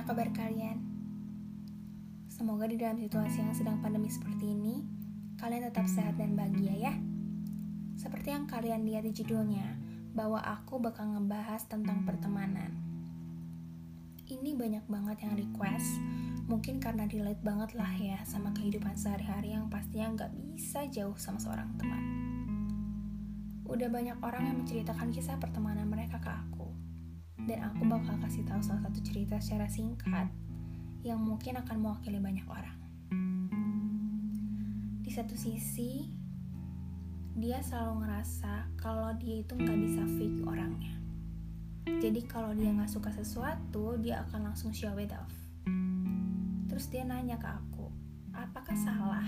Gimana kabar kalian? Semoga di dalam situasi yang sedang pandemi seperti ini, kalian tetap sehat dan bahagia ya. Seperti yang kalian lihat di judulnya, bahwa aku bakal ngebahas tentang pertemanan. Ini banyak banget yang request, mungkin karena relate banget lah ya sama kehidupan sehari-hari yang pastinya nggak bisa jauh sama seorang teman. Udah banyak orang yang menceritakan kisah pertemanan mereka ke aku dan aku bakal kasih tahu salah satu cerita secara singkat yang mungkin akan mewakili banyak orang. Di satu sisi, dia selalu ngerasa kalau dia itu nggak bisa fake orangnya. Jadi kalau dia nggak suka sesuatu, dia akan langsung show it off. Terus dia nanya ke aku, apakah salah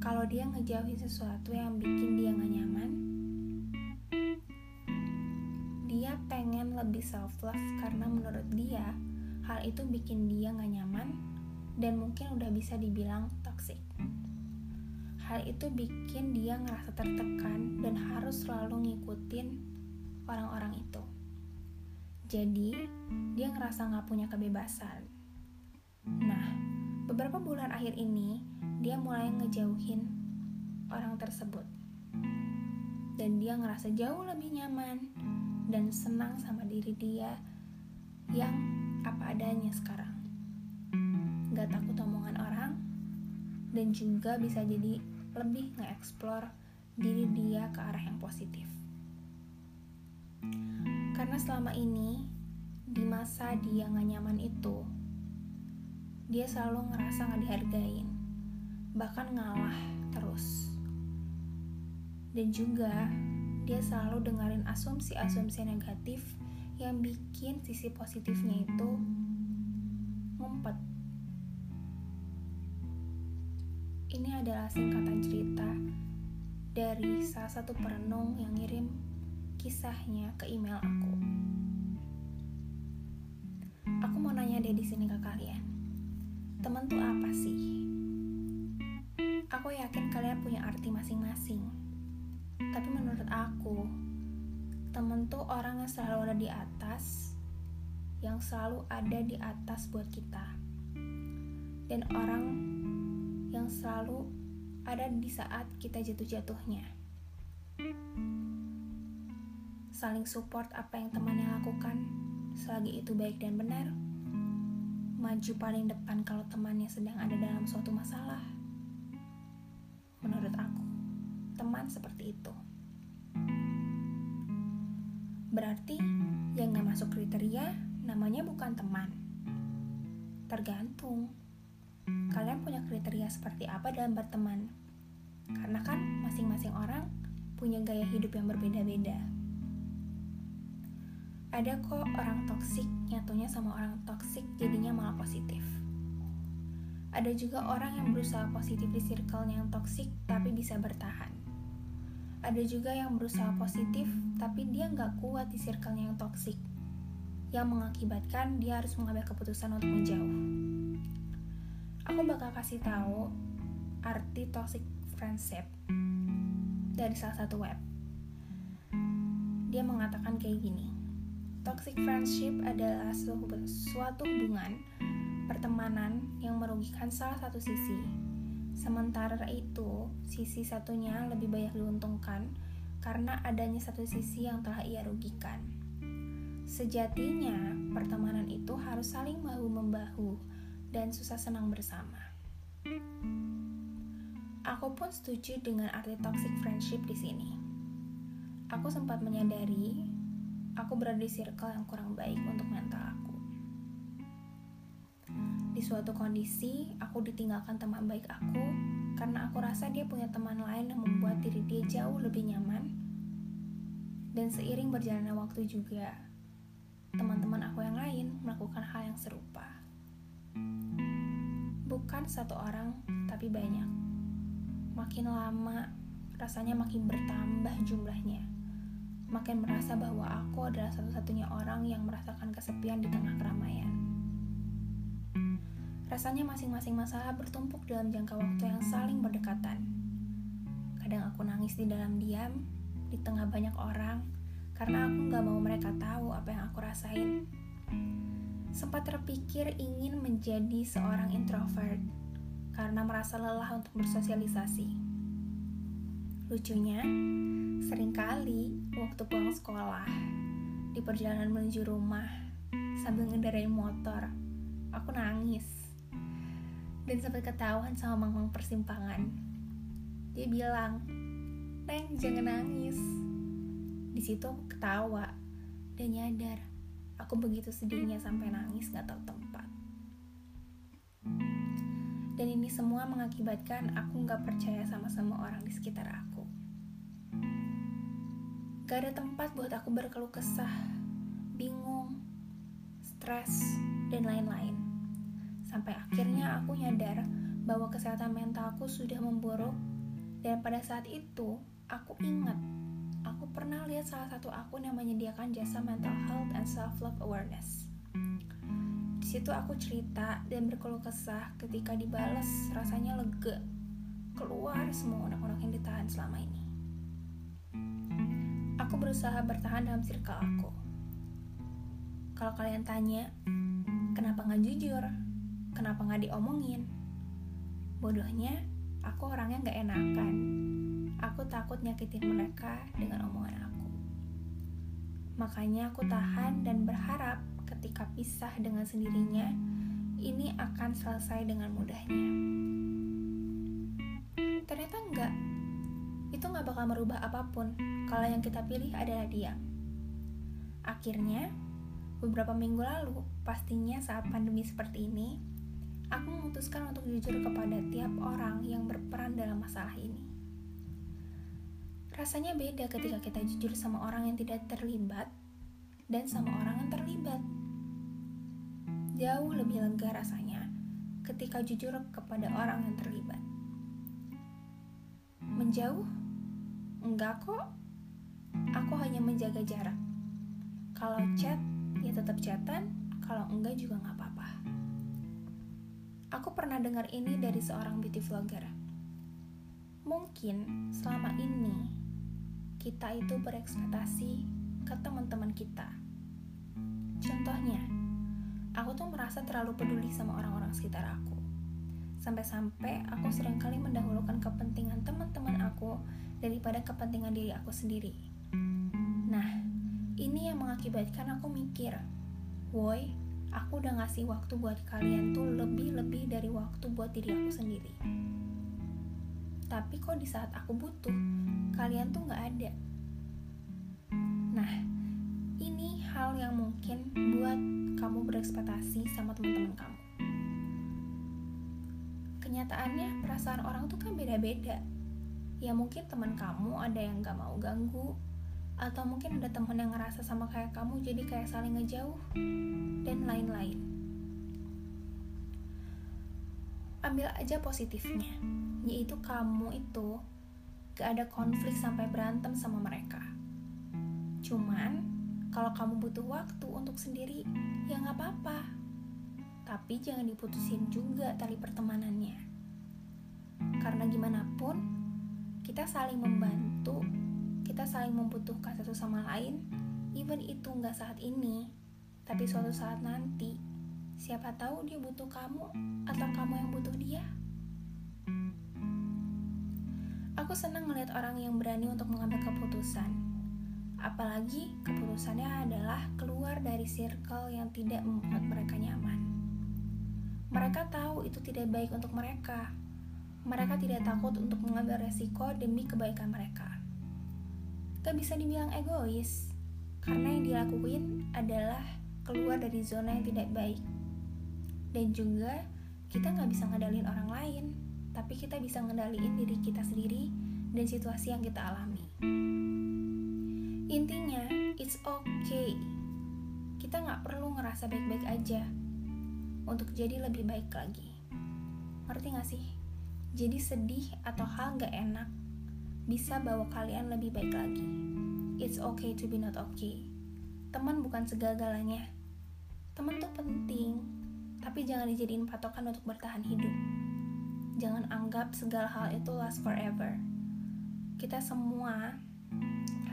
kalau dia ngejauhin sesuatu yang bikin dia nggak nyaman? Pengen lebih self love karena menurut dia hal itu bikin dia gak nyaman dan mungkin udah bisa dibilang toxic. Hal itu bikin dia ngerasa tertekan dan harus selalu ngikutin orang-orang itu. Jadi, dia ngerasa gak punya kebebasan. Nah, beberapa bulan akhir ini, dia mulai ngejauhin orang tersebut. Dan dia ngerasa jauh lebih nyaman dan senang sama diri dia yang apa adanya sekarang. Gak takut omongan orang dan juga bisa jadi lebih nge-explore diri dia ke arah yang positif. Karena selama ini di masa dia gak nyaman itu, dia selalu ngerasa gak dihargain, bahkan ngalah terus. Dan juga dia selalu dengerin asumsi-asumsi negatif yang bikin sisi positifnya itu ngumpet. Ini adalah singkatan cerita dari salah satu perenung yang ngirim kisahnya ke email aku. Aku mau nanya deh di sini ke kalian. Temen tuh apa sih? Aku yakin kalian punya arti masing-masing tapi menurut aku, temen tuh orang yang selalu ada di atas, yang selalu ada di atas buat kita. Dan orang yang selalu ada di saat kita jatuh-jatuhnya. Saling support apa yang temannya lakukan, selagi itu baik dan benar. Maju paling depan kalau temannya sedang ada dalam suatu masalah. Seperti itu. Berarti yang gak masuk kriteria namanya bukan teman. Tergantung. Kalian punya kriteria seperti apa dalam berteman? Karena kan masing-masing orang punya gaya hidup yang berbeda-beda. Ada kok orang toksik nyatunya sama orang toksik jadinya malah positif. Ada juga orang yang berusaha positif di circle yang toksik tapi bisa bertahan ada juga yang berusaha positif, tapi dia nggak kuat di circle-nya yang toksik, yang mengakibatkan dia harus mengambil keputusan untuk menjauh. Aku bakal kasih tahu arti toxic friendship dari salah satu web. Dia mengatakan kayak gini, toxic friendship adalah suatu hubungan pertemanan yang merugikan salah satu sisi Sementara itu, sisi satunya lebih banyak diuntungkan karena adanya satu sisi yang telah ia rugikan. Sejatinya, pertemanan itu harus saling bahu-membahu dan susah senang bersama. Aku pun setuju dengan arti toxic friendship di sini. Aku sempat menyadari aku berada di circle yang kurang baik untuk mental. Di suatu kondisi, aku ditinggalkan teman baik aku karena aku rasa dia punya teman lain yang membuat diri dia jauh lebih nyaman. Dan seiring berjalannya waktu juga, teman-teman aku yang lain melakukan hal yang serupa. Bukan satu orang, tapi banyak. Makin lama, rasanya makin bertambah jumlahnya. Makin merasa bahwa aku adalah satu-satunya orang yang merasakan kesepian di tengah keramaian. Rasanya masing-masing masalah bertumpuk dalam jangka waktu yang saling berdekatan. Kadang aku nangis di dalam diam, di tengah banyak orang, karena aku gak mau mereka tahu apa yang aku rasain. sempat terpikir ingin menjadi seorang introvert karena merasa lelah untuk bersosialisasi. Lucunya, sering kali waktu pulang sekolah, di perjalanan menuju rumah, sambil ngendarai motor, aku nangis. Dan sampai ketahuan sama mangmang persimpangan. Dia bilang, Neng, jangan nangis. Di situ aku ketawa dan nyadar aku begitu sedihnya sampai nangis gak tahu tempat. Dan ini semua mengakibatkan aku gak percaya sama semua orang di sekitar aku. Gak ada tempat buat aku berkeluh kesah, bingung, stres, dan lain-lain. Sampai akhirnya aku nyadar bahwa kesehatan mentalku sudah memburuk dan pada saat itu aku ingat aku pernah lihat salah satu akun yang menyediakan jasa mental health and self love awareness. Di situ aku cerita dan berkeluh kesah ketika dibales rasanya lega keluar semua unek-unek yang ditahan selama ini. Aku berusaha bertahan dalam circle aku. Kalau kalian tanya, kenapa nggak jujur? Kenapa nggak diomongin? Bodohnya, aku orangnya nggak enakan. Aku takut nyakitin mereka dengan omongan aku. Makanya aku tahan dan berharap ketika pisah dengan sendirinya, ini akan selesai dengan mudahnya. Ternyata enggak itu nggak bakal merubah apa pun kalau yang kita pilih adalah dia. Akhirnya, beberapa minggu lalu, pastinya saat pandemi seperti ini, aku memutuskan untuk jujur kepada tiap orang yang berperan dalam masalah ini. Rasanya beda ketika kita jujur sama orang yang tidak terlibat dan sama orang yang terlibat. Jauh lebih lega rasanya ketika jujur kepada orang yang terlibat. Menjauh Enggak kok, aku hanya menjaga jarak. Kalau chat, ya tetap chatan, kalau enggak juga nggak. Aku pernah dengar ini dari seorang beauty vlogger. Mungkin selama ini kita itu berekspektasi ke teman-teman kita. Contohnya, aku tuh merasa terlalu peduli sama orang-orang sekitar aku. Sampai-sampai aku sering kali mendahulukan kepentingan teman-teman aku daripada kepentingan diri aku sendiri. Nah, ini yang mengakibatkan aku mikir, woi, aku udah ngasih waktu buat kalian tuh lebih-lebih dari waktu buat diri aku sendiri. Tapi kok di saat aku butuh, kalian tuh gak ada. Nah, ini hal yang mungkin buat kamu berekspektasi sama teman-teman kamu. Kenyataannya, perasaan orang tuh kan beda-beda ya mungkin teman kamu ada yang gak mau ganggu atau mungkin ada teman yang ngerasa sama kayak kamu jadi kayak saling ngejauh dan lain-lain. Ambil aja positifnya yaitu kamu itu gak ada konflik sampai berantem sama mereka. Cuman kalau kamu butuh waktu untuk sendiri ya nggak apa-apa. Tapi jangan diputusin juga tali pertemanannya. Karena gimana pun kita saling membantu kita saling membutuhkan satu sama lain even itu nggak saat ini tapi suatu saat nanti. Siapa tahu dia butuh kamu atau kamu yang butuh dia. Aku senang melihat orang yang berani untuk mengambil keputusan. Apalagi keputusannya adalah keluar dari circle yang tidak membuat mereka nyaman. Mereka tahu itu tidak baik untuk mereka. Mereka tidak takut untuk mengambil resiko demi kebaikan mereka. Gak bisa dibilang egois, karena yang dilakuin adalah keluar dari zona yang tidak baik. Dan juga kita gak bisa ngedalin orang lain, tapi kita bisa ngendaliin diri kita sendiri dan situasi yang kita alami. Intinya, it's okay. Kita gak perlu ngerasa baik-baik aja untuk jadi lebih baik lagi. Ngerti gak sih? Jadi sedih atau hal gak enak bisa bawa kalian lebih baik lagi. It's okay to be not okay. Teman bukan segala-galanya. Teman tuh penting, tapi jangan dijadiin patokan untuk bertahan hidup. Jangan anggap segala hal itu last forever. Kita semua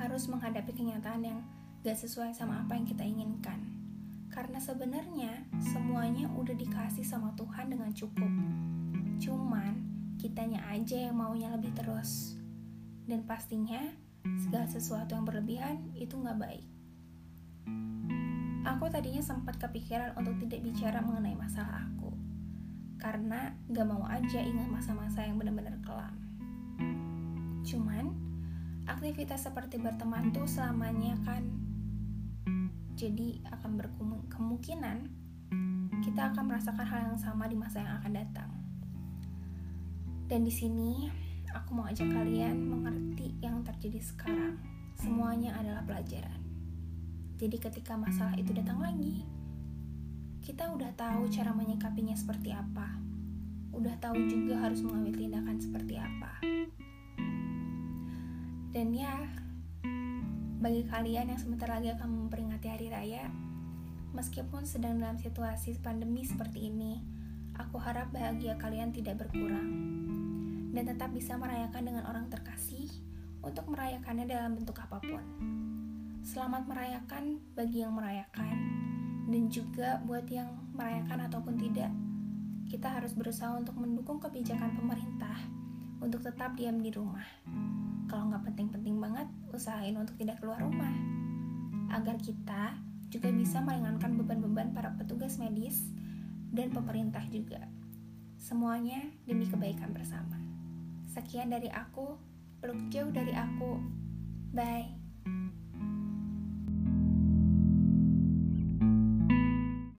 harus menghadapi kenyataan yang gak sesuai sama apa yang kita inginkan. Karena sebenarnya semuanya udah dikasih sama Tuhan dengan cukup. Cuman kitanya aja yang maunya lebih terus. Dan pastinya segala sesuatu yang berlebihan itu nggak baik. Aku tadinya sempat kepikiran untuk tidak bicara mengenai masalah aku. Karena gak mau aja ingat masa-masa yang benar-benar kelam. Cuman, aktivitas seperti berteman tuh selamanya kan jadi akan berkemungkinan kita akan merasakan hal yang sama di masa yang akan datang. Dan di sini aku mau ajak kalian mengerti yang terjadi sekarang. Semuanya adalah pelajaran. Jadi ketika masalah itu datang lagi, kita udah tahu cara menyikapinya seperti apa. Udah tahu juga harus mengambil tindakan seperti apa. Dan ya, bagi kalian yang sebentar lagi akan memperingati hari raya, meskipun sedang dalam situasi pandemi seperti ini, aku harap bahagia kalian tidak berkurang dan tetap bisa merayakan dengan orang terkasih untuk merayakannya dalam bentuk apa pun. Selamat merayakan bagi yang merayakan dan juga buat yang merayakan ataupun tidak. Kita harus berusaha untuk mendukung kebijakan pemerintah untuk tetap diam di rumah kalau nggak penting-penting banget, usahain untuk tidak keluar rumah. Agar kita juga bisa meringankan beban-beban para petugas medis dan pemerintah juga. Semuanya demi kebaikan bersama. Sekian dari aku, peluk jauh dari aku. Bye.